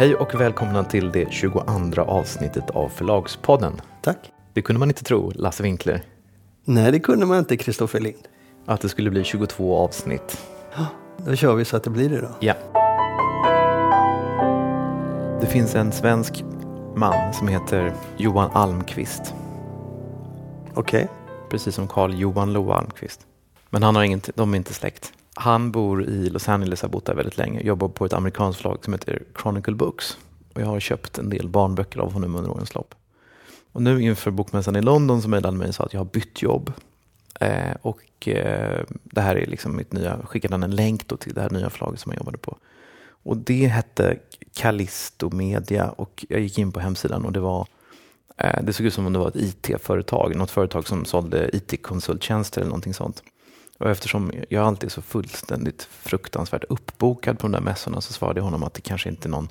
Hej och välkomna till det 22 avsnittet av Förlagspodden. Tack. Det kunde man inte tro, Lasse Winkler, Nej, det kunde man inte, Kristoffer Lind. att det skulle bli 22 avsnitt. Då kör vi så att det blir det då. Ja. Det finns en svensk man som heter Johan Almqvist, Okej. precis som Carl Johan Loa Almqvist. Men han har inget, de är inte släkt. Han bor i Los Angeles, har bott där väldigt länge, jobbar på ett amerikanskt förlag som heter Chronicle Books. Och jag har köpt en del barnböcker av honom under årens lopp. Och nu inför bokmässan i London så mejlade han mig och sa att jag har bytt jobb. Eh, och eh, det här är liksom mitt nya, skickade han en länk då till det här nya förlaget som jag jobbade på. Och det hette Callisto Media och jag gick in på hemsidan och det var eh, det såg ut som om det var ett IT-företag, något företag som sålde IT-konsulttjänster eller någonting sånt. Och eftersom jag alltid är så fullständigt fruktansvärt uppbokad på de där mässorna så svarade jag honom att det kanske inte är någon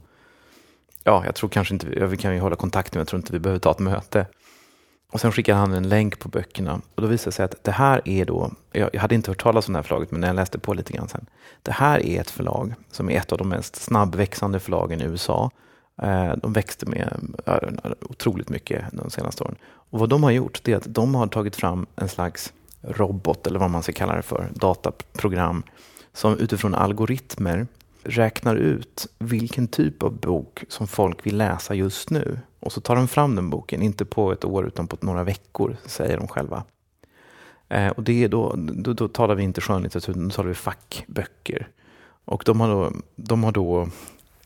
Ja, jag tror kanske inte, vi kan ju hålla kontakt men jag tror inte vi behöver ta ett möte. Och sen skickade han en länk på böckerna och då visade det sig att det här är då, jag, hade inte hört talas om det här förlaget men när jag läste på lite grann sen. Det här är ett förlag som är ett av de mest snabbväxande förlagen i USA. Eh, de växte med otroligt mycket de senaste åren. Och vad de har gjort det är att de har tagit fram en slags robot eller vad man ska kalla det för, dataprogram som utifrån algoritmer räknar ut vilken typ av bok som folk vill läsa just nu. Och så tar de fram den boken, inte på ett år utan på några veckor, säger de själva. Eh, och det är då, då, då talar vi inte skönlitteratur, utan då talar vi fackböcker. Och de har då, de har då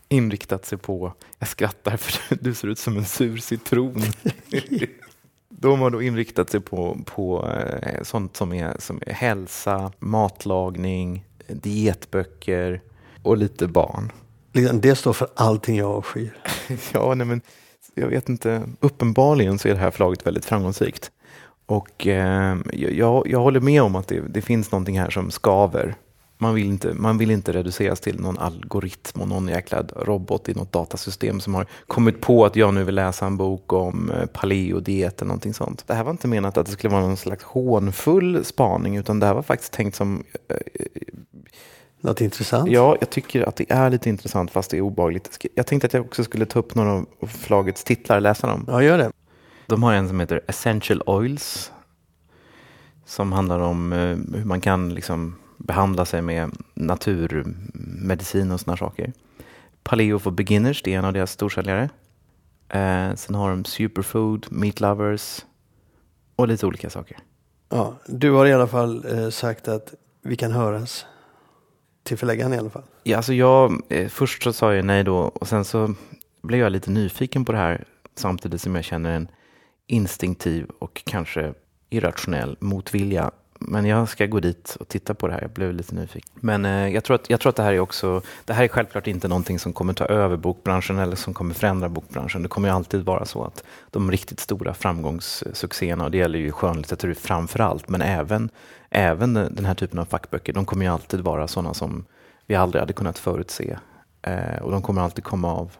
inriktat sig på, jag skrattar för du ser ut som en sur citron. De har då inriktat sig på, på eh, sånt som är, som är hälsa, matlagning, dietböcker och lite barn. Liksom, Det står för allting jag avskyr. Ja, nej men jag vet inte. Uppenbarligen så är det här förlaget väldigt framgångsrikt. Och eh, jag, jag håller med om att det, det finns någonting här som skaver. Man vill, inte, man vill inte reduceras till någon algoritm och någon jäkla robot i något datasystem som har kommit på att jag nu vill läsa en bok om eh, paleodiet eller någonting sånt. Det här var inte menat att det skulle vara någon slags hånfull spaning utan det här var faktiskt tänkt som eh, Något intressant? Ja, jag tycker att det är lite intressant fast det är obehagligt. Jag tänkte att jag också skulle ta upp några av förlagets titlar och läsa dem. Ja, gör det. De har en som heter Essential Oils. Som handlar om eh, hur man kan liksom behandla sig med naturmedicin och sådana saker. Paleo for Beginners, det är en av deras storsäljare. Eh, sen har de Superfood, Meat Lovers och lite olika saker. Ja, du har i alla fall eh, sagt att vi kan höras till förläggaren i alla fall. Ja, alltså jag, eh, först så sa jag nej då och sen så blev jag lite nyfiken på det här samtidigt som jag känner en instinktiv och kanske irrationell motvilja. Men jag ska gå dit och titta på det här. Jag blev lite nyfiken. Men eh, jag, tror att, jag tror att det här är också, det här är självklart inte någonting som kommer ta över bokbranschen eller som kommer förändra bokbranschen. Det kommer ju alltid vara så att de riktigt stora framgångssuccéerna, och det gäller ju skönlitteratur framför allt, men även, även den här typen av fackböcker, de kommer ju alltid vara sådana som vi aldrig hade kunnat förutse. Eh, och de kommer alltid komma av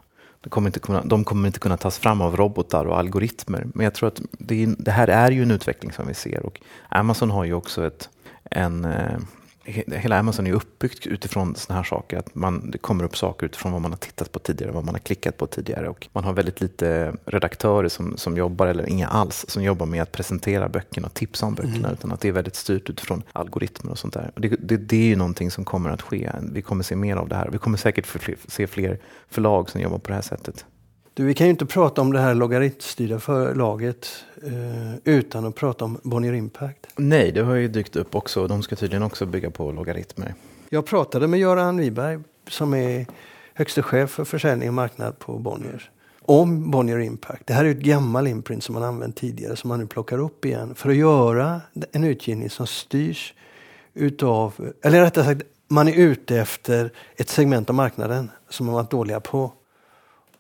de kommer, inte kunna, de kommer inte kunna tas fram av robotar och algoritmer. Men jag tror att det, det här är ju en utveckling som vi ser. Och Amazon har ju också ett, en... Eh, He- hela Amazon är uppbyggt utifrån sådana här saker. Att man, det kommer upp saker utifrån vad man har tittat på tidigare, vad man har klickat på tidigare. Och man har väldigt lite redaktörer som, som jobbar, eller inga alls, som jobbar med att presentera böckerna och tipsa om böckerna. Utan att det är väldigt styrt utifrån algoritmer och sånt där. Och det, det, det är ju någonting som kommer att ske. Vi kommer se mer av det här. Vi kommer säkert se fler förlag som jobbar på det här sättet. Du, vi kan ju inte prata om det här logaritmstyrda förlaget eh, utan att prata om Bonnier Impact. Nej, det har ju dykt upp också. De ska tydligen också bygga på logaritmer. Jag pratade med Göran Wiberg som är högste chef för försäljning och marknad på Bonnier om Bonnier Impact. Det här är ett gammal imprint som man använt tidigare som man nu plockar upp igen för att göra en utgivning som styrs utav, eller rättare sagt, man är ute efter ett segment av marknaden som man varit dåliga på.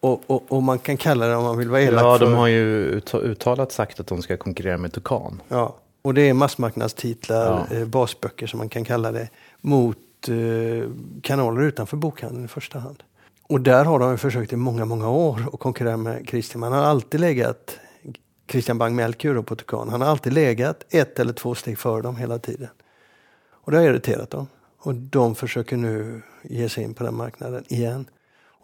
Och, och, och man kan kalla det om man vill vara elak Ja, de har ju ut- uttalat sagt att de ska konkurrera med Tukan. Ja, och det är massmarknadstitlar, Ja. eh, basböcker som man kan kalla det, mot eh, kanaler utanför bokhandeln i första hand. Och där har de ju försökt i många, många år att konkurrera med Christian. Man har alltid legat, Christian Bang-Melchior på Tukan, han har alltid legat ett eller två steg före dem hela tiden. Och det har irriterat dem. Och de försöker nu ge sig in på den marknaden igen.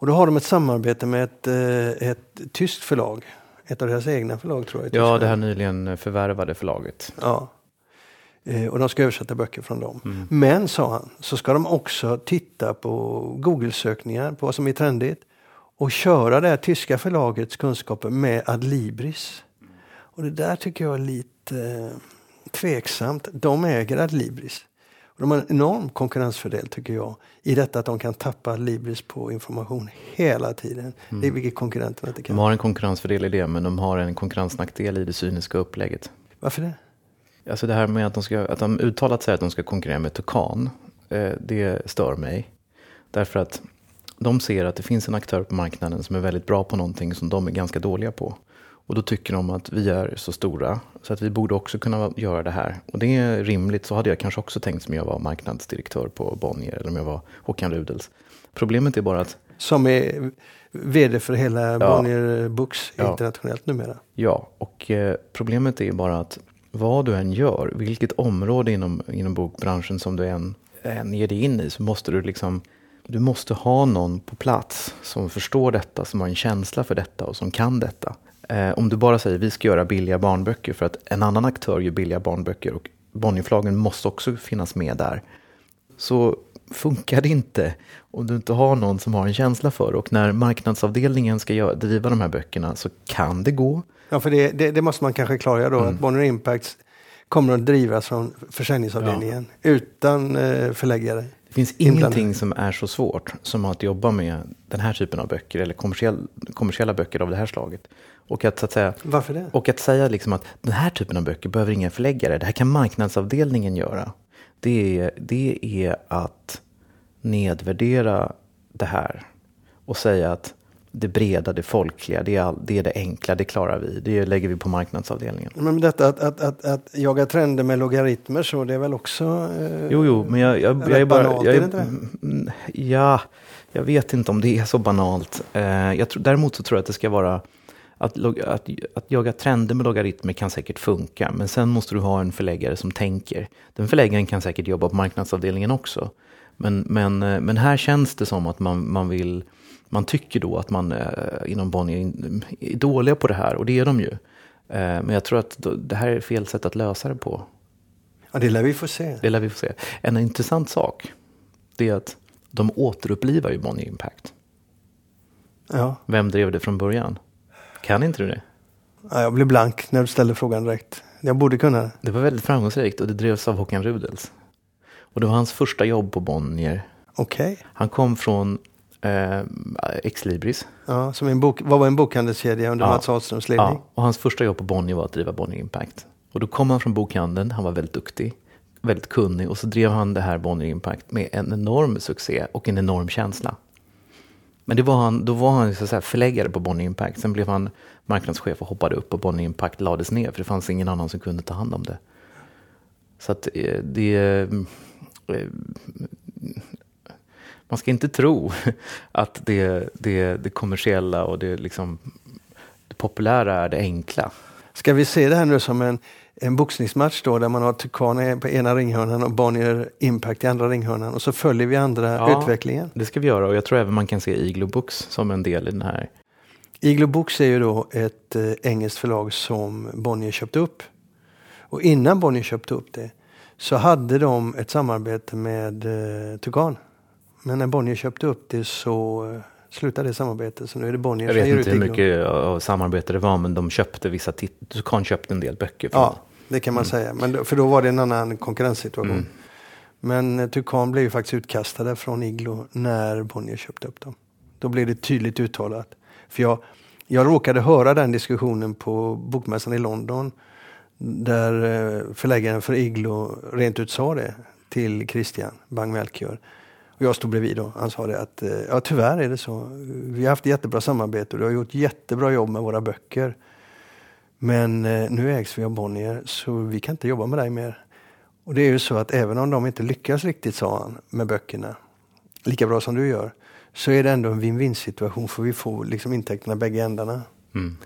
Och då har de ett samarbete med ett, eh, ett tyskt förlag. Ett av deras egna förlag tror jag. Ja, det här nyligen förvärvade förlaget. Ja. Eh, Och de ska översätta böcker från dem. Mm. Men, sa han, så ska de också titta på Google-sökningar, på vad som är trendigt. Och köra det här tyska förlagets kunskaper med Adlibris. Och det där tycker jag är lite eh, tveksamt. De äger Adlibris. De har en enorm konkurrensfördel tycker jag. I detta att de kan tappa Adlibris på information hela tiden. Det är vilket konkurrenterna inte De kan. har en konkurrensfördel i det, men de har en konkurrensnackdel i det cyniska upplägget. Varför det? Alltså det här med att de, ska, att de uttalat säger att de ska konkurrera med Tukan, eh, det stör mig. Därför att de ser att det finns en aktör på marknaden som är väldigt bra på någonting som de är ganska dåliga på. Och då tycker de att vi är så stora så att vi borde också kunna göra det här. Och det är rimligt, så hade jag kanske också tänkt som jag var marknadsdirektör på Bonnier eller om jag var Håkan Rudels. Problemet är bara att Som är vd för hela Bonnier Books Ja. internationellt numera. Ja, och eh, problemet är bara att vad du än gör, vilket område inom, inom bokbranschen som du än, än ger dig in i, så måste du liksom du måste ha någon på plats som förstår detta, som har en känsla för detta och som kan detta. Eh, om du bara säger vi ska göra billiga barnböcker för att en annan aktör gör billiga barnböcker och Bonnierförlagen måste också finnas med där. Så funkar det inte om du inte har någon som har en känsla för. Och när marknadsavdelningen ska gö- driva de här böckerna så kan det gå. Ja, för det, det, det måste man kanske klargöra då. Mm. Att Bonnier Impact kommer att drivas från försäljningsavdelningen utan eh, förläggare. Det finns ingenting som är så svårt som att jobba med den här typen av böcker eller kommersiell, kommersiella böcker av det här slaget. Och att, att säga, Varför det? och att säga liksom att den här typen av böcker behöver inga förläggare, det här kan marknadsavdelningen göra. Det är, det är att nedvärdera det här och säga att det breda, det folkliga, det är, all, det är det enkla, det klarar vi, det lägger vi på marknadsavdelningen. Men detta att, att, att, att jaga trender med logaritmer så det är väl också... Eh, Jo, jo, men jag, jag, jag är bara... banalt, jag är? Mm, Ja, jag vet inte om det är så banalt. Eh, jag tror, däremot så tror jag att det ska vara... Att, att, att jaga trender med logaritmer kan säkert funka, men sen måste du ha en förläggare som tänker. Den förläggaren kan säkert jobba på marknadsavdelningen också. Men, men, eh, men här känns det som att man, man vill... Man tycker då att man eh, inom Bonnier är- dåliga på det här, och det är de ju. Eh, men jag tror att det här är fel sätt att lösa det på. Ja, det lär vi få se. Det lär vi få se. En intressant sak det är att de återupplivar ju Bonnier Impact. Ja. Vem drev det från början? Kan inte du det? Ja, jag blev blank när du ställde frågan direkt. Jag borde kunna det. Det var väldigt framgångsrikt och det drevs av Håkan Rudels. Och det var hans första jobb på Bonnier. Okej. Han kom från eh, Exlibris. Ja, som en bok, vad var en bokhandelskedja under Ja. Mats Ahlströms ledning? Ja, och hans första jobb på Bonnier var att driva Bonnier Impact. Och då kom han från bokhandeln, han var väldigt duktig, väldigt kunnig och så drev han det här Bonnier Impact med en enorm succé och en enorm känsla. Men det var han, då var han så att säga förläggare på Bonnier Impact. Sen blev han marknadschef och hoppade upp och Bonnier Impact lades ner för det fanns ingen annan som kunde ta hand om det. Så att eh, det... Man ska inte tro att det, det, det kommersiella och det, liksom, det populära är det enkla. Ska vi se det här nu som en, en boxningsmatch då där man har Tukan på ena ringhörnan och Bonnier Impact i andra ringhörnan och så följer vi andra Ja. utvecklingen. Det ska vi göra och jag tror även man kan se Iglo Books som en del i den här. Iglo Books är ju då ett eh, engelskt förlag som Bonnier köpte upp. Och innan Bonnier köpte upp det så hade de ett samarbete med eh, Tukan. Men när Bonnier köpte upp det så eh, slutade det samarbetet. Så nu är det Bonnier Jag vet inte hur mycket av samarbete det var men de köpte vissa titlar. Tukan köpte en del böcker. Från. Ja, det kan man säga. Men för då var det en annan konkurrenssituation. Mm. Men eh, Tukan blev ju faktiskt utkastade från Iglo när Bonnier köpte upp dem. Då blev det tydligt uttalat. För jag, jag råkade höra den diskussionen på Bokmässan i London. Där eh, förläggaren för Iglo rent ut sa det till Christian Bang-Melchior. Och jag stod bredvid då. Han sa det att eh, ja, tyvärr är det så. Vi har haft jättebra samarbete och du har gjort jättebra jobb med våra böcker. Men eh, nu ägs vi av Bonnier så vi kan inte jobba med dig mer. Och det är ju så att även om de inte lyckas riktigt, sa han, med böckerna, lika bra som du gör, så är det ändå en win-win situation för vi får liksom intäkterna bägge ändarna. Mm.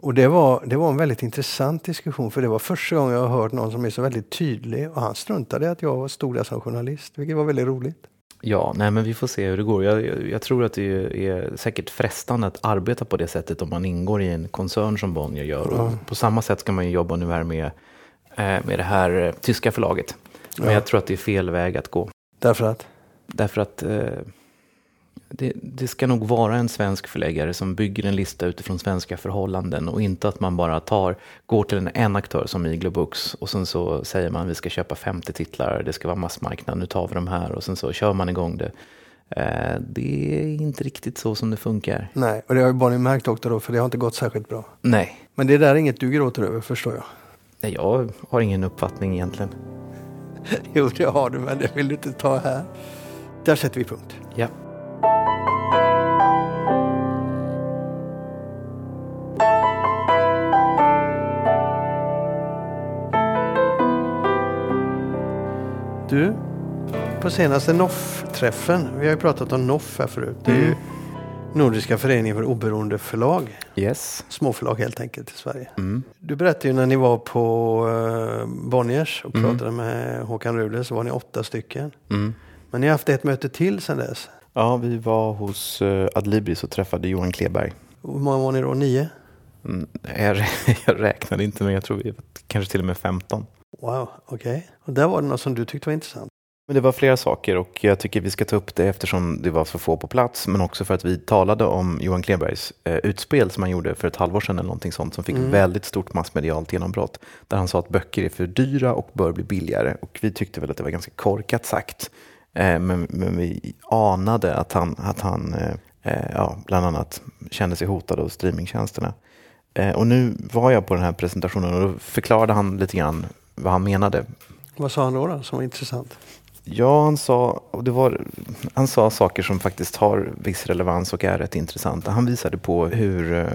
Och det var, det var en väldigt intressant diskussion för det var första gången jag har hört någon som är så väldigt tydlig och han struntade i att jag stod där som journalist, vilket var väldigt roligt. Ja, nej men vi får se hur det går. Jag, jag, jag tror att det är, säkert frestande att arbeta på det sättet om man ingår i en koncern som Bonnier gör. Och Ja. På samma sätt ska man ju jobba nu här med, eh, med det här eh, tyska förlaget. Men Ja. jag tror att det är fel väg att gå. Därför att? Därför att eh, det, det ska nog vara en svensk förläggare som bygger en lista utifrån svenska förhållanden och inte att man bara tar, går till en, en aktör som Iglo Books och sen så säger man vi ska köpa 50 titlar, det ska vara massmarknad, nu tar vi de här och sen så kör man igång det. Eh, det är inte riktigt så som det funkar. Nej, och det har ju Bonnier märkt också då, för det har inte gått särskilt bra. Nej, Men det där är inget du gråter över, förstår jag. Nej, jag har ingen uppfattning egentligen. Jo, det har du, men det vill du inte ta här. Där sätter vi punkt. Ja. Du, på senaste NOFF-träffen, vi har ju pratat om NOFF här förut. Det är ju Mm. Nordiska föreningen för oberoende förlag. Yes. Småförlag helt enkelt i Sverige. Mm. Du berättade ju när ni var på uh, Bonniers och Mm. pratade med Håkan Rude så var ni åtta stycken. Mm. Men ni har haft ett möte till sedan dess. Ja, vi var hos uh, Adlibris och träffade Johan Kleberg. Hur många var ni då? Nio? Mm, jag, jag räknade inte, men jag tror vi var kanske till och med 15. Wow, okej. Och där var det något som du tyckte var intressant. Men det var flera saker och jag tycker vi ska ta upp det eftersom det var så få på plats. Men också för att vi talade om Johan Klebergs eh, utspel som han gjorde för ett halvår sedan eller någonting sånt som fick Mm. väldigt stort massmedialt genombrott. Där han sa att böcker är för dyra och bör bli billigare. Och vi tyckte väl att det var ganska korkat sagt. Eh, men, men vi anade att han, att han eh, eh, ja, bland annat kände sig hotad av streamingtjänsterna. Och nu var jag på den här presentationen och då förklarade han lite grann vad han menade. Vad sa han då, då som var intressant? Ja, han sa, och det var, han sa saker som faktiskt har viss relevans och är rätt intressanta. Han visade på hur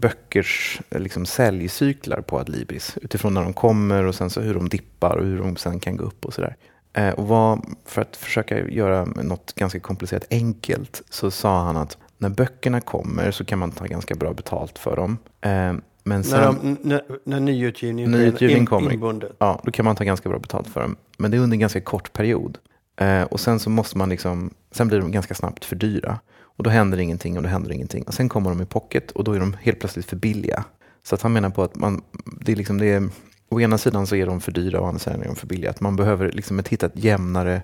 böckers liksom, säljcyklar på Adlibris, utifrån när de kommer och sen så hur de dippar och hur de sen kan gå upp och sådär. Eh, och vad, för att försöka göra något ganska komplicerat enkelt så sa han att när böckerna kommer så kan man ta ganska bra betalt för dem. Eh, men sen, När, de, när, när nyutgivningen Nyutgivning in, kommer. inbundet. Ja, då kan man ta ganska bra betalt för dem. Men det är under en ganska kort period. Eh, och sen så måste man liksom, sen blir de ganska snabbt för dyra. Och då händer ingenting och då händer ingenting. Och sen kommer de i pocket och då är de helt plötsligt för billiga. Så att han menar på att man, det är liksom det är, å ena sidan så är de för dyra och å andra sidan är de för billiga. Att man behöver liksom ett, hitta ett jämnare,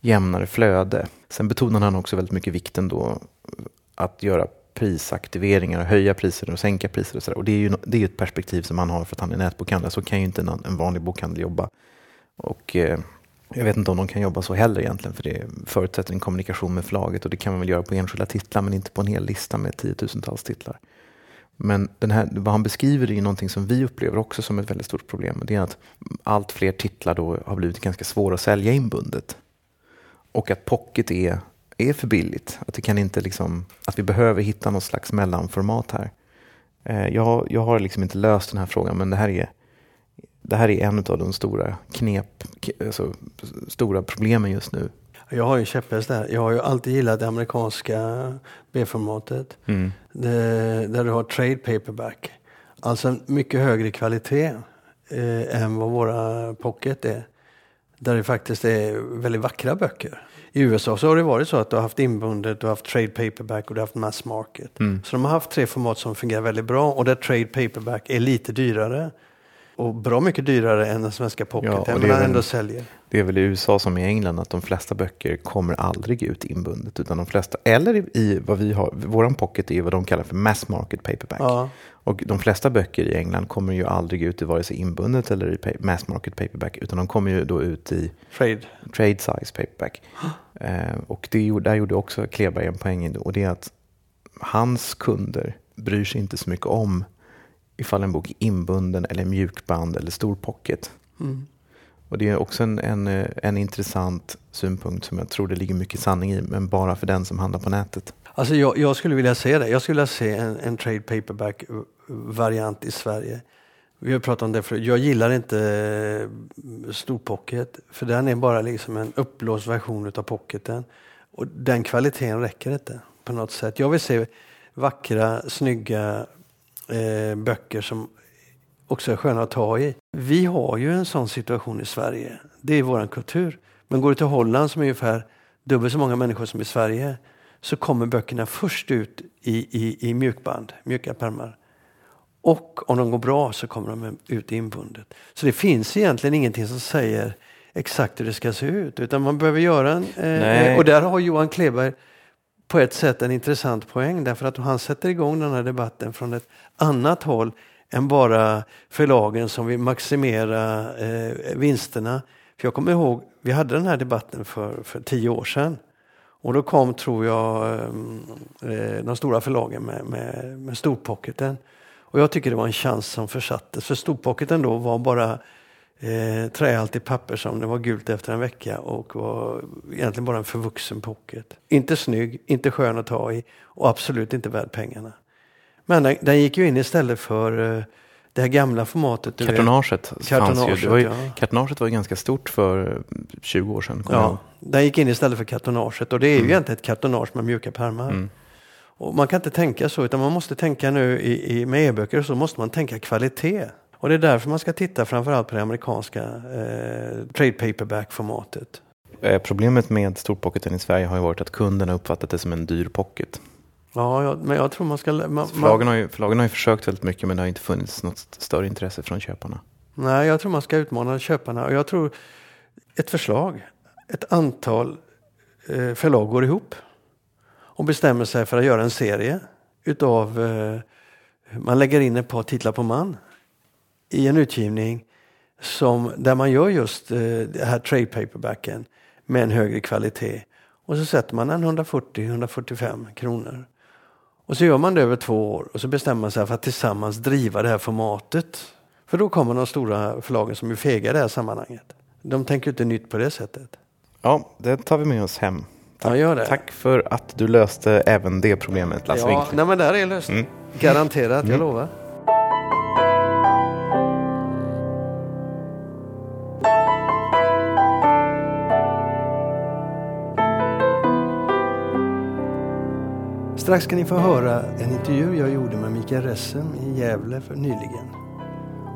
jämnare flöde. Sen betonar han också väldigt mycket vikten då att göra prisaktiveringar och höja priser och sänka priser. Och, sådär. och det är ju det är ett perspektiv som han har för att han är nätbokhandlare. Så kan ju inte en, en vanlig bokhandel jobba. Och eh, jag vet inte om de kan jobba så heller egentligen. För det förutsätter en kommunikation med förlaget. Och det kan man väl göra på enskilda titlar men inte på en hel lista med tiotusentals titlar. Men den här, vad han beskriver är ju någonting som vi upplever också som ett väldigt stort problem. Det är att allt fler titlar då har blivit ganska svåra att sälja inbundet. Och att pocket är, är för billigt. Att, det kan inte liksom, att vi behöver hitta något slags mellanformat här. Eh, jag, har- jag har liksom inte löst den här frågan men det här är, det här är en av de stora knep, alltså, stora problemen just nu. Jag har ju käpphäst där. Jag har ju alltid gillat det amerikanska B-formatet. Mm. Det- Där du har trade paperback. Alltså en mycket högre kvalitet eh, än vad våra pocket är. Där det faktiskt är väldigt vackra böcker. I USA så har det varit så att du har haft inbundet, du har haft trade paperback och du har haft mass market. Mm. Så de har haft tre format som fungerar väldigt bra och där trade paperback är lite dyrare. Och bra mycket dyrare än den svenska Ja, pocketen, väl- ändå säljer. Det är väl i USA som i England att de flesta böcker kommer aldrig ut inbundet. Utan de flesta, eller i- vad vi har, våran pocket är vad de kallar för mass market paperback. Ja, Och de flesta böcker i England kommer ju aldrig ut i vare sig inbundet eller i mass market paperback. Utan de kommer ju då ut i trade. trade size paperback. Eh, och det, där gjorde också Kleberg en poäng och det är att hans kunder bryr sig inte så mycket om ifall en bok är inbunden eller mjukband eller stor pocket. Mm. Och det är också en, en, eh, en intressant synpunkt som jag tror det ligger mycket sanning i, men bara för den som handlar på nätet. Alltså jag, jag skulle vilja se det. Jag skulle vilja se en, en trade paperback variant i Sverige. Vi har pratat om det förut. Jag gillar inte eh, storpocket för den är bara liksom en uppblåst version av pocketen. Och den kvaliteten räcker inte på något sätt. Jag vill se vackra, snygga eh, böcker som också är sköna att ta i. Vi har ju en sån situation i Sverige. Det är vår kultur. Men går du till Holland som är ungefär dubbelt så många människor som i Sverige, så kommer böckerna först ut i, i, i mjukband, mjuka pärmar. Och om de går bra så kommer de ut inbundet. Så det finns egentligen ingenting som säger exakt hur det ska se ut. Utan man behöver göra en... Eh, och där har Johan Kleberg på ett sätt en intressant poäng. Därför att han sätter igång den här debatten från ett annat håll än bara förlagen som vill maximera eh, vinsterna. För jag kommer ihåg, vi hade den här debatten för, för tio år sedan. Och då kom, tror jag, eh, eh de stora förlagen med, med, med storpocketen. Och jag tycker det var en chans som försattes. För storpocketen då var bara eh, trähaltigt papper som det var gult efter en vecka och var egentligen bara en förvuxen pocket. Inte snygg, inte skön att ta i och absolut inte värd pengarna. Men den, den gick ju in istället för eh, det här gamla formatet. Kartonaget, kartonaget, ju, var ju, ja. kartonaget var ju ganska stort för 20 år sedan. Ja, den gick in istället för kartonaget och det är mm. ju egentligen ett kartonage med mjuka pärmar. Mm. Och man kan inte tänka så, utan man måste tänka nu i, i, med e-böcker så måste man tänka kvalitet. Och det är därför man ska titta framförallt på det amerikanska eh, trade paperback-formatet. Eh, problemet med storpocketen i Sverige har ju varit att kunderna uppfattat det som en dyr pocket. Ja, ja men jag tror man ska... Man, förlagen, har ju, förlagen har ju försökt väldigt mycket men det har inte funnits något större intresse från köparna. Nej, jag tror man ska utmana köparna. Och jag tror ett förslag, ett antal eh, förlag går ihop och bestämmer sig för att göra en serie utav... Eh, man lägger in ett par titlar på man i en utgivning som, där man gör just eh, det här trade paperbacken med en högre kvalitet. Och så sätter man en 140-145 kronor. Och så gör man det över två år och så bestämmer man sig för att tillsammans driva det här formatet. För då kommer de stora förlagen som är fega i det här sammanhanget. De tänker inte nytt på det sättet. Ja, det tar vi med oss hem. Tack, ja, tack för att du löste även det problemet, Lasse Ja, nej, men där är löst. Mm. Garanterat, mm. jag lovar. Strax ska ni få höra en intervju jag gjorde med Mikael Ressem i Gävle för nyligen.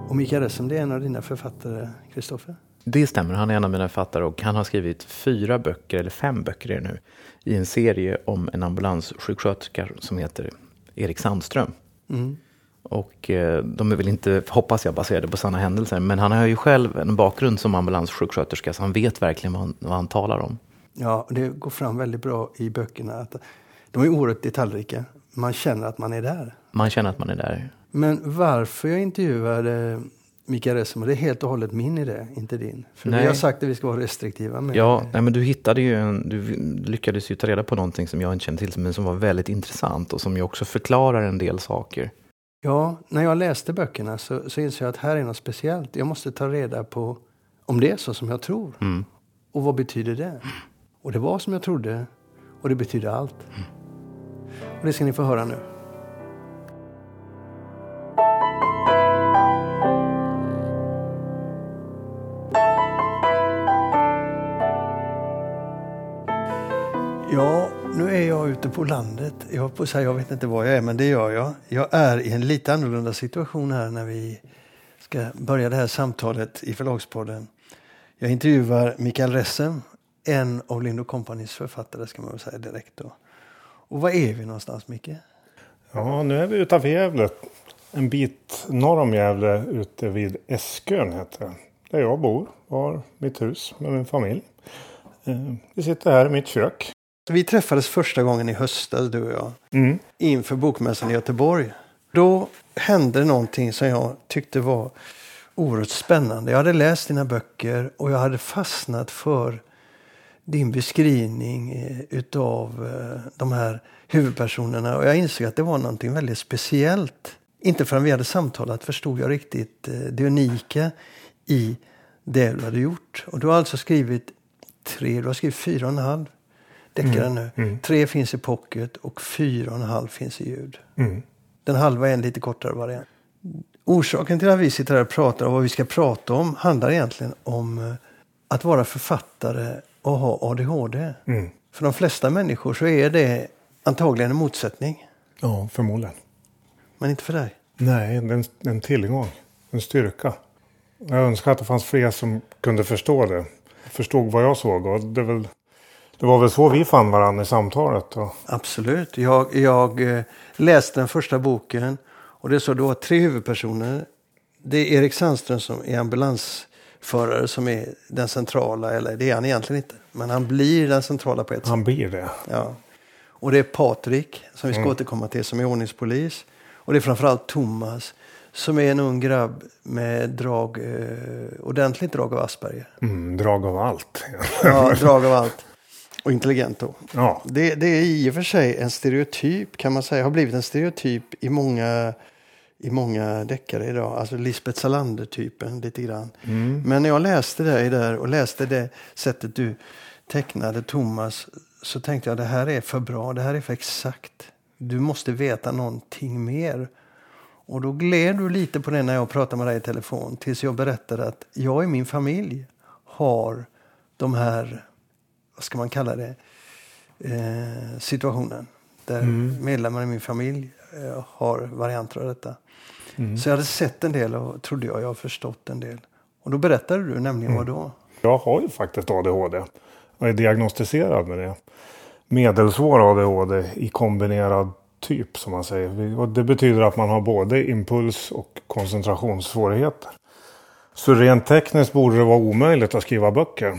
Och Mikael Ressem, det är en av dina författare, Kristoffer? Det stämmer, han är en av mina författare och han har skrivit fyra böcker, eller fem böcker är det nu, i en serie om en ambulanssjuksköterska som heter Erik Sandström. Mm. Och eh, de är väl inte, hoppas jag, baserade på sanna händelser, men han har ju själv en bakgrund som ambulanssjuksköterska så han vet verkligen vad han, vad han talar om. Ja, det går fram väldigt bra i böckerna. Att de är oerhört detaljrika. Man känner att man är där. Man känner att man är där. Men varför jag intervjuade Mikael Ressemo, det är helt och hållet min idé, inte din. För nej. vi har sagt att vi ska vara restriktiva med Ja, nej, men du hittade ju en, du lyckades ju ta reda på någonting som jag inte kände till, men som var väldigt intressant och som ju också förklarar en del saker. Ja, när jag läste böckerna så, så insåg jag att här är något speciellt. Jag måste ta reda på om det är så som jag tror. Mm. Och vad betyder det? Och det var som jag trodde och det betyder allt. Mm. Och det ska ni få höra nu. Ja, nu är jag ute på landet. Jag på säga, jag vet inte var jag är, men det gör jag. Jag är i en lite annorlunda situation här när vi ska börja det här samtalet i Förlagspodden. Jag intervjuar Mikael Ressem, en av Lind Companys författare ska man väl säga direkt då. Och var är vi någonstans Micke? Ja, nu är vi utanför Gävle. En bit norr om Gävle ute vid Eskön heter det. Där jag bor, har mitt hus med min familj. Eh, vi sitter här i mitt kök. Vi träffades första gången i höstas du och jag. Mm. Inför Bokmässan i Göteborg. Då hände någonting som jag tyckte var oerhört spännande. Jag hade läst dina böcker och jag hade fastnat för din beskrivning eh, utav eh, de här huvudpersonerna. Och jag insåg att det var någonting väldigt speciellt. Inte förrän vi hade samtalat förstod jag riktigt eh, det unika i det du hade gjort. Och du har alltså skrivit tre, du har skrivit fyra och en halv deckare mm. nu. Mm. Tre finns i pocket och fyra och en halv finns i ljud. Mm. Den halva är en lite kortare variant. Orsaken till att vi sitter här och pratar och vad vi ska prata om handlar egentligen om att vara författare och ha ADHD. Mm. För de flesta människor så är det antagligen en motsättning. Ja, förmodligen. Men inte för dig? Nej, det är en, en tillgång. En styrka. Jag önskar att det fanns fler som kunde förstå det. Förstod vad jag såg. Och det är väl Det var väl så vi fann varandra i samtalet? Och... Absolut. Jag, jag eh, läste den första boken och det så då tre huvudpersoner. Det är Erik Sandström som är ambulansförare som är den centrala, eller det är han egentligen inte. Men han blir den centrala på ett sätt. Han blir det. Ja. Och det är Patrik, som vi ska återkomma till, som är ordningspolis. Och det är framförallt Thomas, som är en ung grabb med drag, eh, ordentligt drag av Asperger. Mm, drag av allt. Ja, drag av allt. Och intelligent då. ja. Det, det är i och för sig en stereotyp kan man säga. Har blivit en stereotyp i många, i många deckare idag. Alltså Lisbeth Salander-typen lite grann. Men när jag läste det där och läste det sättet du tecknade Thomas så tänkte jag det här är för bra. Det här är för exakt. Du måste veta någonting mer. Och då gled du lite på det när jag pratade med dig i telefon tills jag berättade att jag i min familj har de här, vad ska man kalla det, eh, situationen. Där medlemmar i min familj har varianter av detta. Så jag hade sett en del och trodde jag jag förstått en del. Och då berättade du nämligen vad då? Jag har ju faktiskt ADHD. Och är diagnostiserad med det. Medelsvår ADHD i kombinerad typ som man säger. Och det betyder att man har både impuls och koncentrationssvårigheter. Så rent tekniskt borde det vara omöjligt att skriva böcker.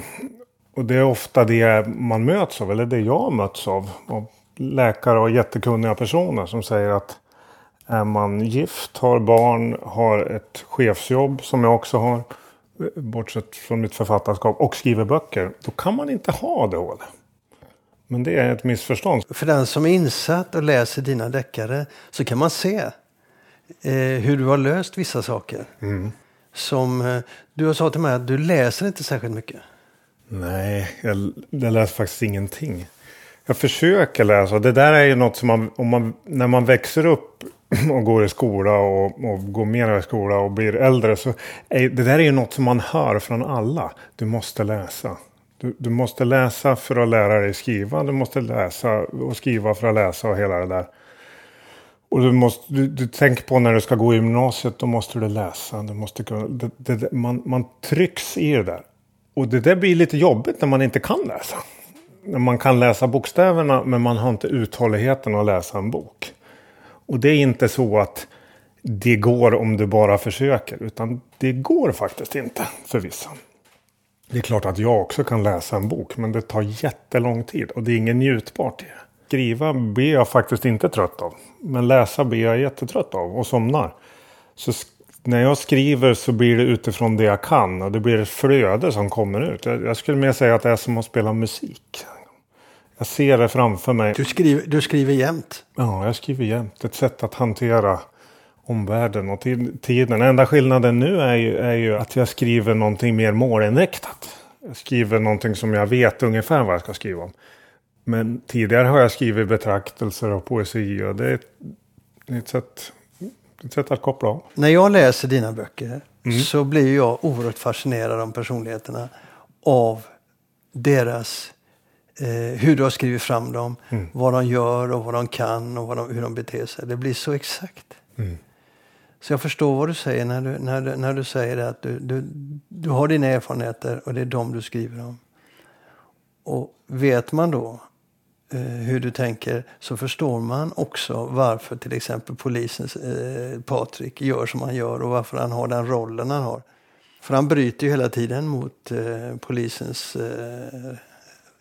Och det är ofta det man möts av, eller det jag möts av. av läkare och jättekunniga personer som säger att är man gift, har barn, har ett chefsjobb som jag också har, bortsett från mitt författarskap, och skriver böcker, då kan man inte ha ADHD. Men det är ett missförstånd. För den som är insatt och läser dina deckare så kan man se eh, hur du har löst vissa saker. Som eh, du har sagt till mig att du läser inte särskilt mycket. Nej, jag, jag läser faktiskt ingenting. Jag försöker läsa. Det där är ju något som man, om man, när man växer upp och går i skola och, och går mer i skola och blir äldre. Så är, det där är ju något som man hör från alla. Du måste läsa. Du, du måste läsa för att lära dig skriva. Du måste läsa och skriva för att läsa och hela det där. Och du, måste, du, du tänker på när du ska gå i gymnasiet, då måste du läsa. Du måste, kunna- det, det, man, man trycks i det där. Och det där blir lite jobbigt när man inte kan läsa. När man kan läsa bokstäverna men man har inte uthålligheten att läsa en bok. Och det är inte så att det går om du bara försöker. Utan det går faktiskt inte för vissa. Det är klart att jag också kan läsa en bok. Men det tar jättelång tid. Och det är inget njutbart i det. Skriva blir jag faktiskt inte trött av. Men läsa blir jag jättetrött av och somnar. Så när jag skriver så blir det utifrån det jag kan. Och det blir ett flöde som kommer ut. Jag skulle mer säga att det är som att spela musik. Jag ser det framför mig. Du skriver, du skriver jämt. Ja, jag skriver jämt. Ett sätt att hantera omvärlden och tid- tiden. Enda skillnaden nu är ju, är ju att jag skriver någonting mer målinriktat. Jag skriver någonting som jag vet ungefär vad jag ska skriva om. Men tidigare har jag skrivit betraktelser och poesi och det är ett, ett, sätt, ett sätt att koppla av. När jag läser dina böcker så blir jag oerhört fascinerad av personligheterna. Av deras, hur du har skrivit fram dem, vad de gör och vad de kan och de, hur de beter sig. Det blir så exakt. Så jag förstår vad du säger när du, när du, när du säger att du, du, du har dina erfarenheter och det är dem du skriver om. Och vet man då eh, hur du tänker så förstår man också varför till exempel polisens eh, Patrik gör som han gör och varför han har den rollen han har. För han bryter ju hela tiden mot eh, polisens, eh,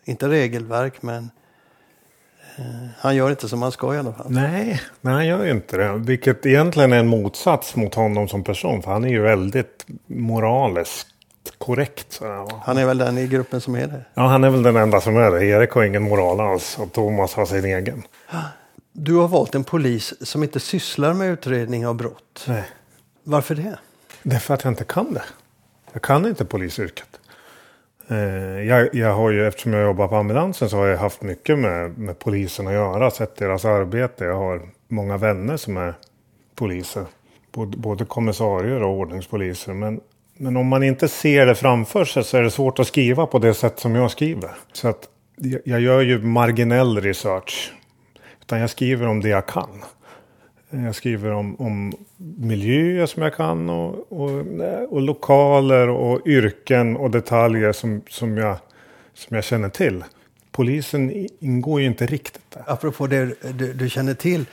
inte regelverk men eh, han gör inte som han ska i alla fall. Nej, nej, han gör ju inte det. Vilket egentligen är en motsats mot honom som person. För han är ju väldigt moraliskt korrekt. sådär? Han är väl den i gruppen som är det. Ja, han är väl den enda som är det. Erik har ingen moral alls och Thomas har sin egen. Du har valt en polis som inte sysslar med utredning av brott. Nej. Varför det? Det är för att jag inte kan det. Jag kan inte polisyrket. Eh, jag, jag har ju, eftersom jag jobbar på ambulansen så har jag haft mycket med, med polisen att göra. Sett deras arbete. Jag har många vänner som är poliser. Både, både kommissarier och ordningspoliser. Men, men om man inte ser det framför sig så är det svårt att skriva på det sätt som jag skriver. Så att jag, jag gör ju marginell research. Utan jag skriver om det jag kan. Jag skriver om, om miljöer som jag kan och, och, och lokaler och yrken och detaljer som, som, jag, som jag känner till. polisen ingår ju inte riktigt där. Apropå det du, du känner till.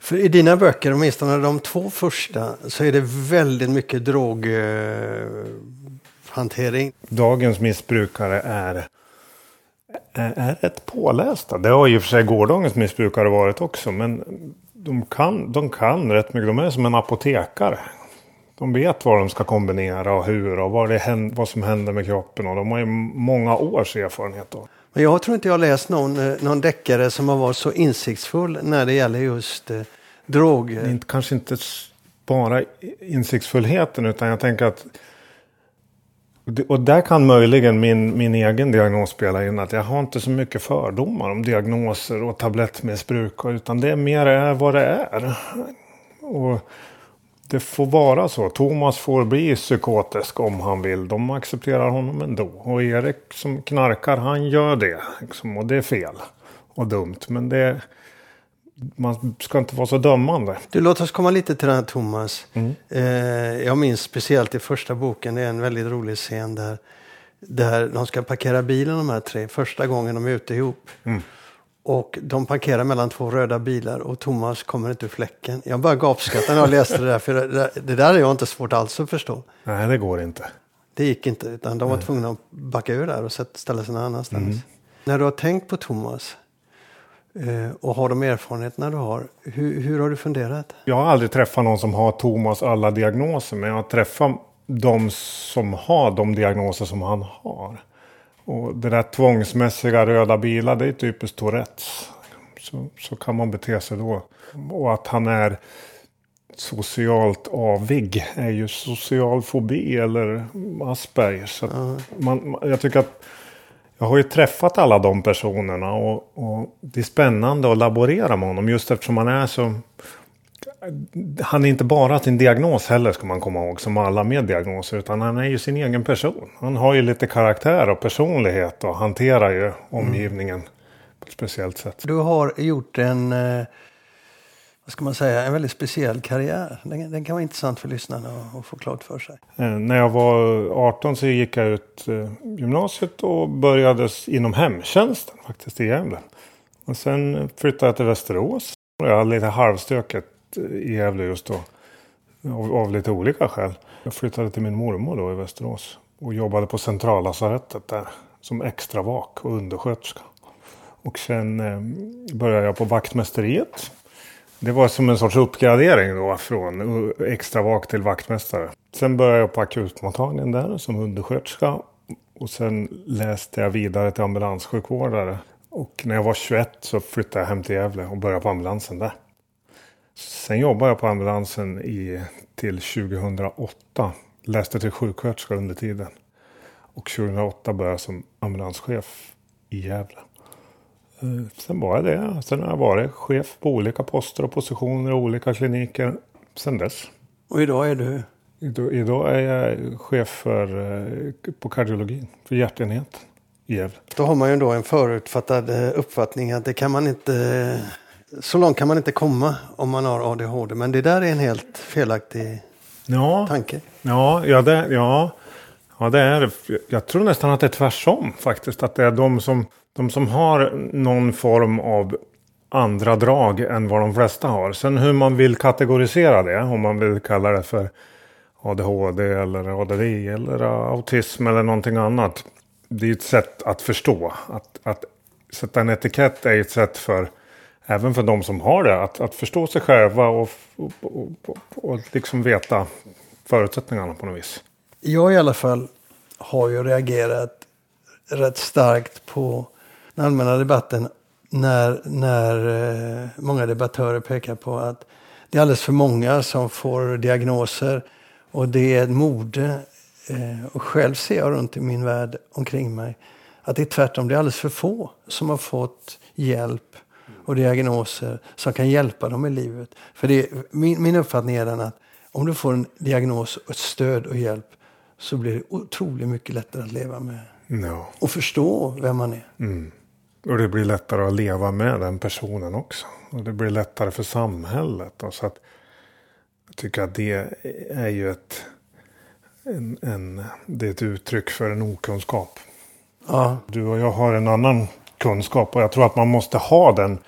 För i dina böcker, åtminstone de två första, så är det väldigt mycket droghantering. Dagens missbrukare är, är, är rätt pålästa. Det har ju för sig gårdagens missbrukare varit också. Men de kan, de kan rätt mycket. De är som en apotekare. De vet vad de ska kombinera och hur och vad, det, vad som händer med kroppen. Och de har ju många års erfarenhet av. Men jag tror inte jag har läst någon, eh, någon deckare som har varit så insiktsfull när det gäller just eh, droger. Inte, kanske inte bara insiktsfullheten utan jag tänker att och där kan möjligen min, min egen diagnos spela in. Att jag har inte så mycket fördomar om diagnoser och tablettmissbruk. Utan det är mer är vad det är. Och det får vara så. Thomas får bli psykotisk om han vill. De accepterar honom ändå. Och Erik som knarkar, han gör det. Liksom, och det är fel och dumt. Men det, man ska inte vara så dömande. Du, låt oss komma lite till den här Thomas. Mm. Eh, jag minns speciellt i första boken, det är en väldigt rolig scen där, där de ska parkera bilen de här tre, första gången de är ute ihop. Mm. Och de parkerar mellan två röda bilar och Thomas kommer inte ur fläcken. Jag bara gapskrattade när jag läste det där, för det, det där är jag inte svårt alls att förstå. Nej, det går inte. Det gick inte, utan de var Nej. tvungna att backa ur där och ställa sig någon annanstans. Mm. När du har tänkt på Thomas, och har de erfarenheterna du har, hur, hur, har du funderat? Jag har aldrig träffat någon som har Thomas alla diagnoser. Men jag har träffat de som har de diagnoser som han har. Och det där tvångsmässiga röda bilar, det är typiskt Tourettes. Så, så kan man bete sig då. Och att han är socialt avig är ju social fobi eller Asperger. Så man, jag tycker att jag har ju träffat alla de personerna och, och, det är spännande att laborera med honom just eftersom han är så... Han är inte bara sin diagnos heller ska man komma ihåg som alla med diagnoser utan han är ju sin egen person. Han har ju lite karaktär och personlighet och hanterar ju omgivningen mm. på ett speciellt sätt. Du har gjort en eh, vad ska man säga, en väldigt speciell karriär. Den, den kan vara intressant för lyssnarna att få klart för sig. Eh, när jag var 18 så gick jag ut eh, gymnasiet och började inom hemtjänsten faktiskt i Gävle. Och sen eh, flyttade jag till Västerås. Jag hade lite halvstöket i Gävle just då. Av, av lite olika skäl. Jag flyttade till min mormor då i Västerås. Och jobbade på centrallasarettet där. Som extra vak och undersköterska. Och sen eh, började jag på vaktmästeriet det var som en sorts uppgradering då från extra vak till vaktmästare. Sen började jag på akutmottagningen där som undersköterska. Och sen läste jag vidare till ambulanssjukvårdare. Och när jag var 21 så flyttade jag hem till Gävle och började på ambulansen där. Sen jobbade jag på ambulansen i, till 2008. Läste till sjuksköterska under tiden. Och 2008 började jag som ambulanschef i Gävle. Eh, sen var jag det. Sen har jag varit chef på olika poster och positioner i olika kliniker sen dess. Och idag är du? Idag, är jag chef för, eh, på kardiologin, för hjärtenheten i Gävle. Då har man ju då en förutfattad eh, uppfattning att det kan man inte... Så långt kan man inte komma om man har ADHD. Men det där är en helt felaktig ja, tanke. Ja, ja, det, ja, ja, det är Jag tror nästan att det är tvärsom faktiskt. Att det är de som de som har någon form av andra drag än vad de flesta har. Sen hur man vill kategorisera det, om man vill kalla det för ADHD eller ADD eller autism eller någonting annat. Det är ett sätt att förstå. Att, att sätta en etikett är ett sätt för även för de som har det att, att förstå sig själva och, och, och, och liksom veta förutsättningarna på något vis. Jag i alla fall har ju reagerat rätt starkt på den allmänna debatten när, när eh, många debattörer pekar på att det är alldeles för många som får diagnoser och det är ett mode. Eh, och själv ser jag runt i min värld omkring mig att det är tvärtom, det är alldeles för få som har fått hjälp och diagnoser som kan hjälpa dem i livet. För det, min, min uppfattning är den att om du får en diagnos, ett stöd och hjälp så blir det otroligt mycket lättare att leva med. No. Och förstå vem man är. Mm. Och det blir lättare att leva med den personen också. Och det blir lättare för samhället. Och så att jag tycker att det är ju ett, en, en, det är ett uttryck för en okunskap. Ja. Du och jag har en annan kunskap. Och jag tror att man måste ha den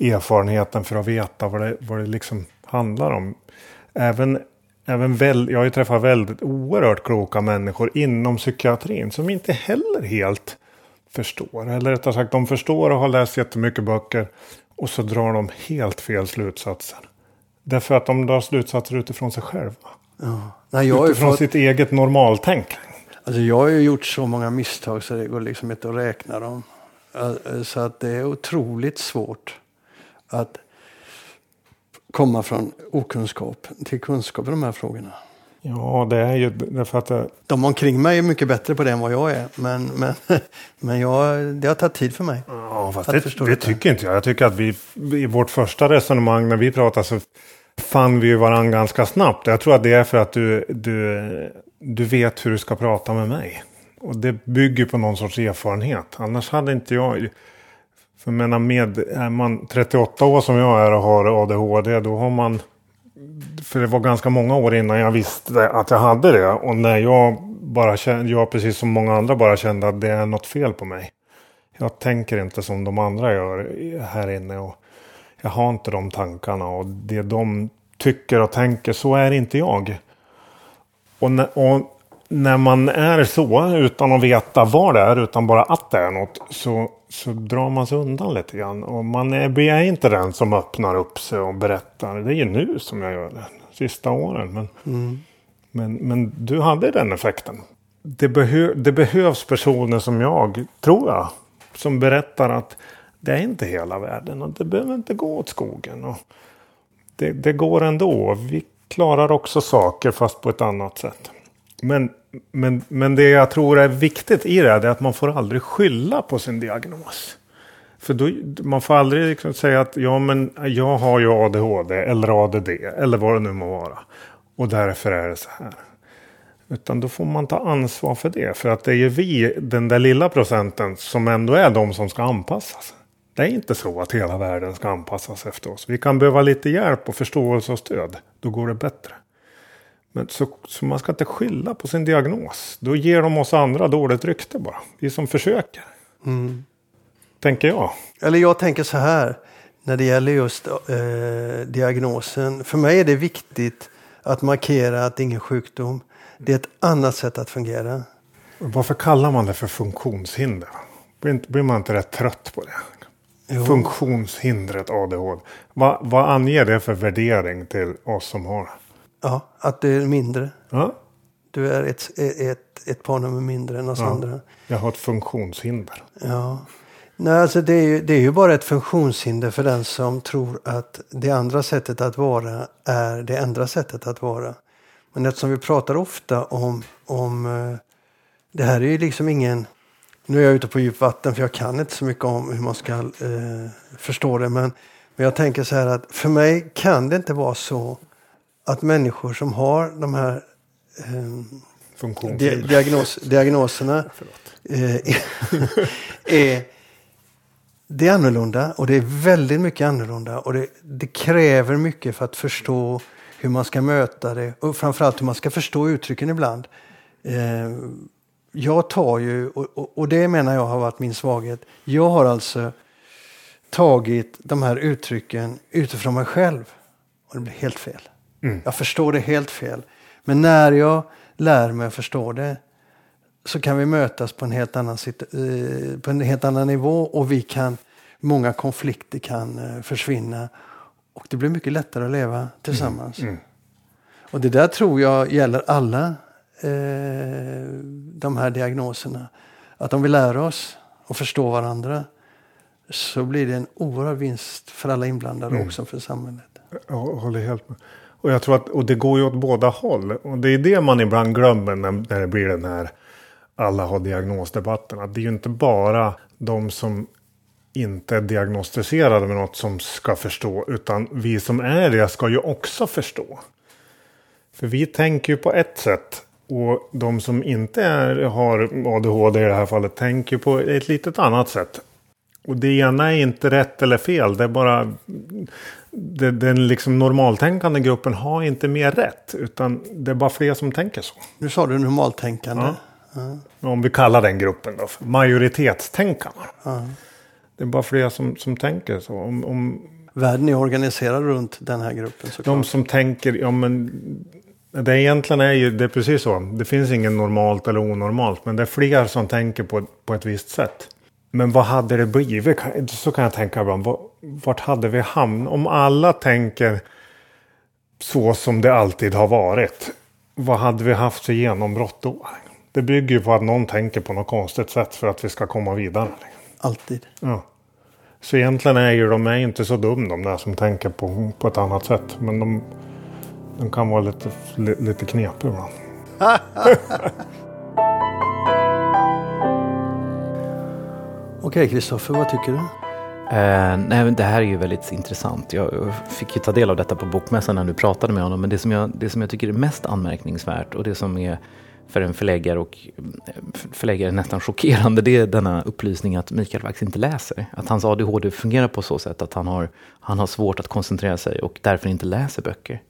erfarenheten för att veta vad det, vad det liksom handlar om. Även, även väl, jag har ju träffat väldigt oerhört kloka människor inom psykiatrin som inte heller helt förstår. Eller rättare sagt, de förstår och har läst jättemycket böcker och så drar de helt fel slutsatser. Därför att de drar slutsatser utifrån sig själva. Ja. Nej, Utifrån fått, sitt eget normaltänk. alltså jag har ju gjort så många misstag så det går liksom inte att räkna dem. Så att det är otroligt svårt att komma från okunskap till kunskap i de här frågorna. Ja, det är ju därför att det, De omkring mig är mycket bättre på det än vad jag är. Men, men, men jag, det har tagit tid för mig. Ja, fast det, det detta. tycker inte jag. Jag tycker att vi i vårt första resonemang när vi pratade så fann vi ju varandra ganska snabbt. Jag tror att det är för att du, du, du vet hur du ska prata med mig. Och det bygger på någon sorts erfarenhet. Annars hade inte jag... För menar med, är man 38 år som jag är och har ADHD då har man... För det var ganska många år innan jag visste att jag hade det. Och när jag bara kände, jag precis som många andra bara kände att det är något fel på mig. Jag tänker inte som de andra gör här inne. Och jag har inte de tankarna. Och det de tycker och tänker, så är inte jag. Och när, och när man är så, utan att veta vad det är, utan bara att det är något, så, så drar man sig undan lite grann. Och man är, är inte den som öppnar upp sig och berättar. Det är ju nu som jag gör det, sista åren. Men, men, men du hade den effekten. Det, behö, det behövs personer som jag, tror jag, som berättar att det är inte hela världen och det behöver inte gå åt skogen. Och det, det går ändå. Vi klarar också saker fast på ett annat sätt. Men, men, men det jag tror är viktigt i det är att man får aldrig skylla på sin diagnos. För då, man får aldrig liksom säga att ja, men jag har ju ADHD eller ADD eller vad det nu må vara. Och därför är det så här. Utan då får man ta ansvar för det. För att det är ju vi, den där lilla procenten, som ändå är de som ska anpassas. Det är inte så att hela världen ska anpassas efter oss. Vi kan behöva lite hjälp och förståelse och stöd. Då går det bättre. Men så, så man ska inte skylla på sin diagnos. Då ger de oss andra dåligt rykte bara. Vi som försöker. Mm. Tänker jag. Eller jag tänker så här. När det gäller just eh, diagnosen. För mig är det viktigt att markera att det är ingen sjukdom. Det är ett annat sätt att fungera. Varför kallar man det för funktionshinder? Blir, man inte rätt trött på det? Jo. Funktionshindret ADHD. Va, vad anger det för värdering till oss som har det? Ja, att det är mindre. Ja, Du är ett, ett, ett par nummer mindre än oss Ja. andra. jag har ett funktionshinder. Ja. Nej, alltså det, är ju, det är ju bara ett funktionshinder för den som tror att det andra sättet att vara är det andra sättet att vara. Men eftersom vi pratar ofta om, om eh, det här är ju liksom ingen... Nu är jag ute på djupt vatten för jag kan inte så mycket om hur man ska eh, förstå det. Men, men jag tänker så här att för mig kan det inte vara så att människor som har de här eh, Di diagnos, diagnoserna eh, är, det är annorlunda och det är väldigt mycket annorlunda och det, det kräver mycket för att förstå hur man ska möta det och framförallt hur man ska förstå uttrycken ibland. Eh, jag tar ju, och, och, och det menar jag har varit min svaghet, jag har alltså tagit de här uttrycken utifrån mig själv och det blir helt fel. Jag förstår det helt fel. Men när jag lär mig att förstå det så kan vi mötas på en helt annan, eh, på en helt annan nivå och vi kan, många konflikter kan eh, försvinna och det blir mycket lättare att leva tillsammans. Och det där tror jag gäller alla eh, de här diagnoserna. Att om vi lär oss att förstå varandra så blir det en oerhörd vinst för alla inblandade och också för samhället. Jag håller helt med. Och jag tror att och det går ju åt båda håll. Och det är det man ibland glömmer när, när det blir den här alla har diagnosdebatten. Att det är ju inte bara de som inte är diagnostiserade med något som ska förstå. Utan vi som är det ska ju också förstå. För vi tänker ju på ett sätt. Och de som inte är, har ADHD i det här fallet tänker på ett litet annat sätt. Och det ena är inte rätt eller fel. Det är bara det, den liksom normaltänkande gruppen har inte mer rätt. Utan det är bara fler som tänker så. Nu sa du normaltänkande. Ja. Om vi kallar den gruppen då för majoritetstänkarna. Det är bara fler som, som tänker så. Om, om Världen är organiserad runt den här gruppen såklart. de som tänker, ja men det egentligen är ju, det är precis så. Det finns ingen normalt eller onormalt. Men det är fler som tänker på, på ett visst sätt. Men vad hade det blivit? Så kan jag tänka ibland. Vart hade vi hamnat? Om alla tänker så som det alltid har varit. Vad hade vi haft för genombrott då? Det bygger ju på att någon tänker på något konstigt sätt för att vi ska komma vidare. Alltid. Ja. Så egentligen är ju de är inte så dum de där som tänker på, på ett annat sätt. Men de, de kan vara lite, li, lite knepiga ibland. Okej Kristoffer, vad tycker du? Eh, nej, men det här är ju väldigt intressant. Jag fick ju ta del av detta på bokmässan när du pratade med honom. Men det som, jag, det som jag tycker är mest anmärkningsvärt och det som är för en förläggare och eh, förläggare nästan chockerande det är denna upplysning att Mikael faktiskt inte läser. Att hans ADHD fungerar på så sätt att han har, han har svårt att koncentrera sig och därför inte läser böcker.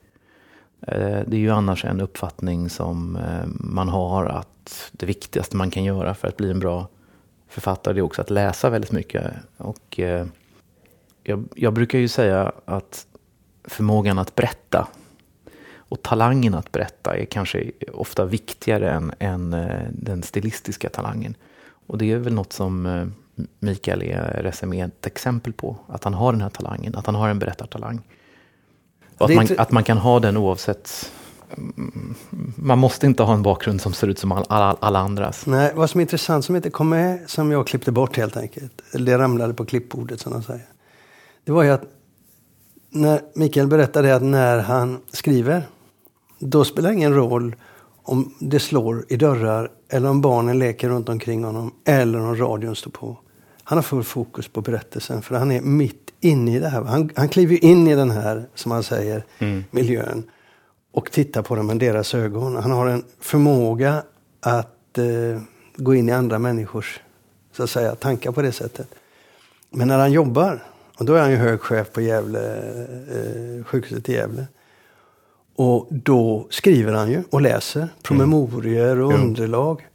Eh, det är ju annars en uppfattning som eh, man har att det viktigaste man kan göra för att bli en bra författare är också att läsa väldigt mycket. Och jag, jag brukar ju säga att förmågan att berätta och talangen att berätta är kanske ofta viktigare än, än eh, den stilistiska talangen. Och det är väl något som eh, Mikael är Resumé ett exempel på. Att han har den här talangen, att han har en berättartalang. Och att man, inte- att man kan ha den oavsett mm, man måste inte ha en bakgrund som ser ut som all, alla, alla andras. Nej, vad som är intressant som inte kom med, som jag klippte bort helt enkelt. Eller det ramlade på klippbordet som de säger. Det var ju att när Mikael berättade att när han skriver, då spelar det ingen roll om det slår i dörrar eller om barnen leker runt omkring honom eller om radion står på. Han har full fokus på berättelsen för han är mitt inne i det här. Han, han kliver in i den här, som han säger, miljön och tittar på den med deras ögon. Han har en förmåga att eh, gå in i andra människors så att säga, tankar på det sättet. Men när han jobbar, och då är han ju hög chef på Gävle, eh, sjukhuset i Gävle. Och då skriver han ju och läser promemorior och Ja. underlag.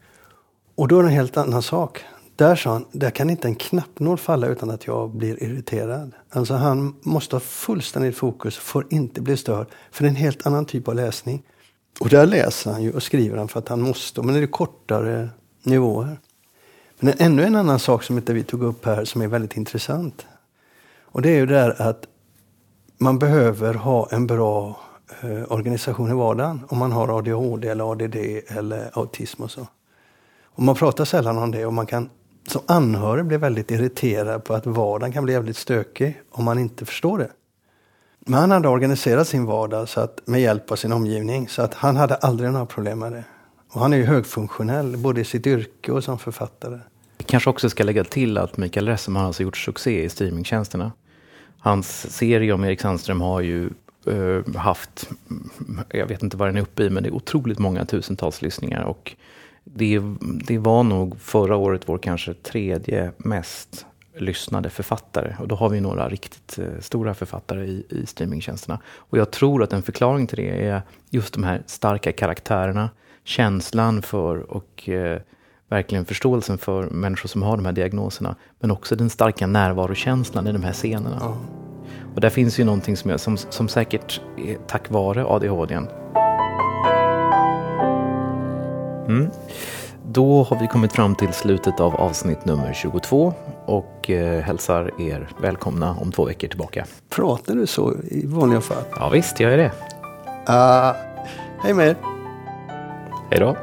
Och då är det en helt annan sak. Där sa han, där kan inte en knappnål falla utan att jag blir irriterad. Alltså han måste ha fullständigt fokus, får inte bli störd. För det är en helt annan typ av läsning. Och där läser han ju och skriver han för att han måste. Men det är kortare nivåer. Men en, ännu en annan sak som inte vi tog upp här som är väldigt intressant. Och det är ju det där att man behöver ha en bra Eh, organisation i vardagen. Om man har ADHD eller ADD eller autism och så. Och man pratar sällan om det och man kan som anhörig bli väldigt irriterad på att vardagen kan bli jävligt stökig om man inte förstår det. Men han hade organiserat sin vardag så att, med hjälp av sin omgivning så att han hade aldrig några problem med det. Och han är ju högfunktionell både i sitt yrke och som författare. Vi kanske också ska lägga till att Mikael Ressem har alltså gjort succé i streamingtjänsterna. Hans serie om Erik Sandström har ju Eh, haft, jag vet inte vad den är uppe i, men det är otroligt många tusentals lyssningar. Och det, det var nog förra året vår kanske tredje mest lyssnade författare. Och då har vi några riktigt eh, stora författare i, i streamingtjänsterna. Och jag tror att en förklaring till det är just de här starka karaktärerna, känslan för och eh, verkligen förståelsen för människor som har de här diagnoserna. Men också den starka närvarokänslan i de här scenerna. Mm. Och där finns ju någonting som, jag, som, som säkert är tack vare ADHD. Mm. Då har vi kommit fram till slutet av avsnitt nummer 22 och eh, hälsar er välkomna om två veckor tillbaka. Pratar du så i vanliga fall? Ja visst, jag är det. Ah, hej med er. Hej då.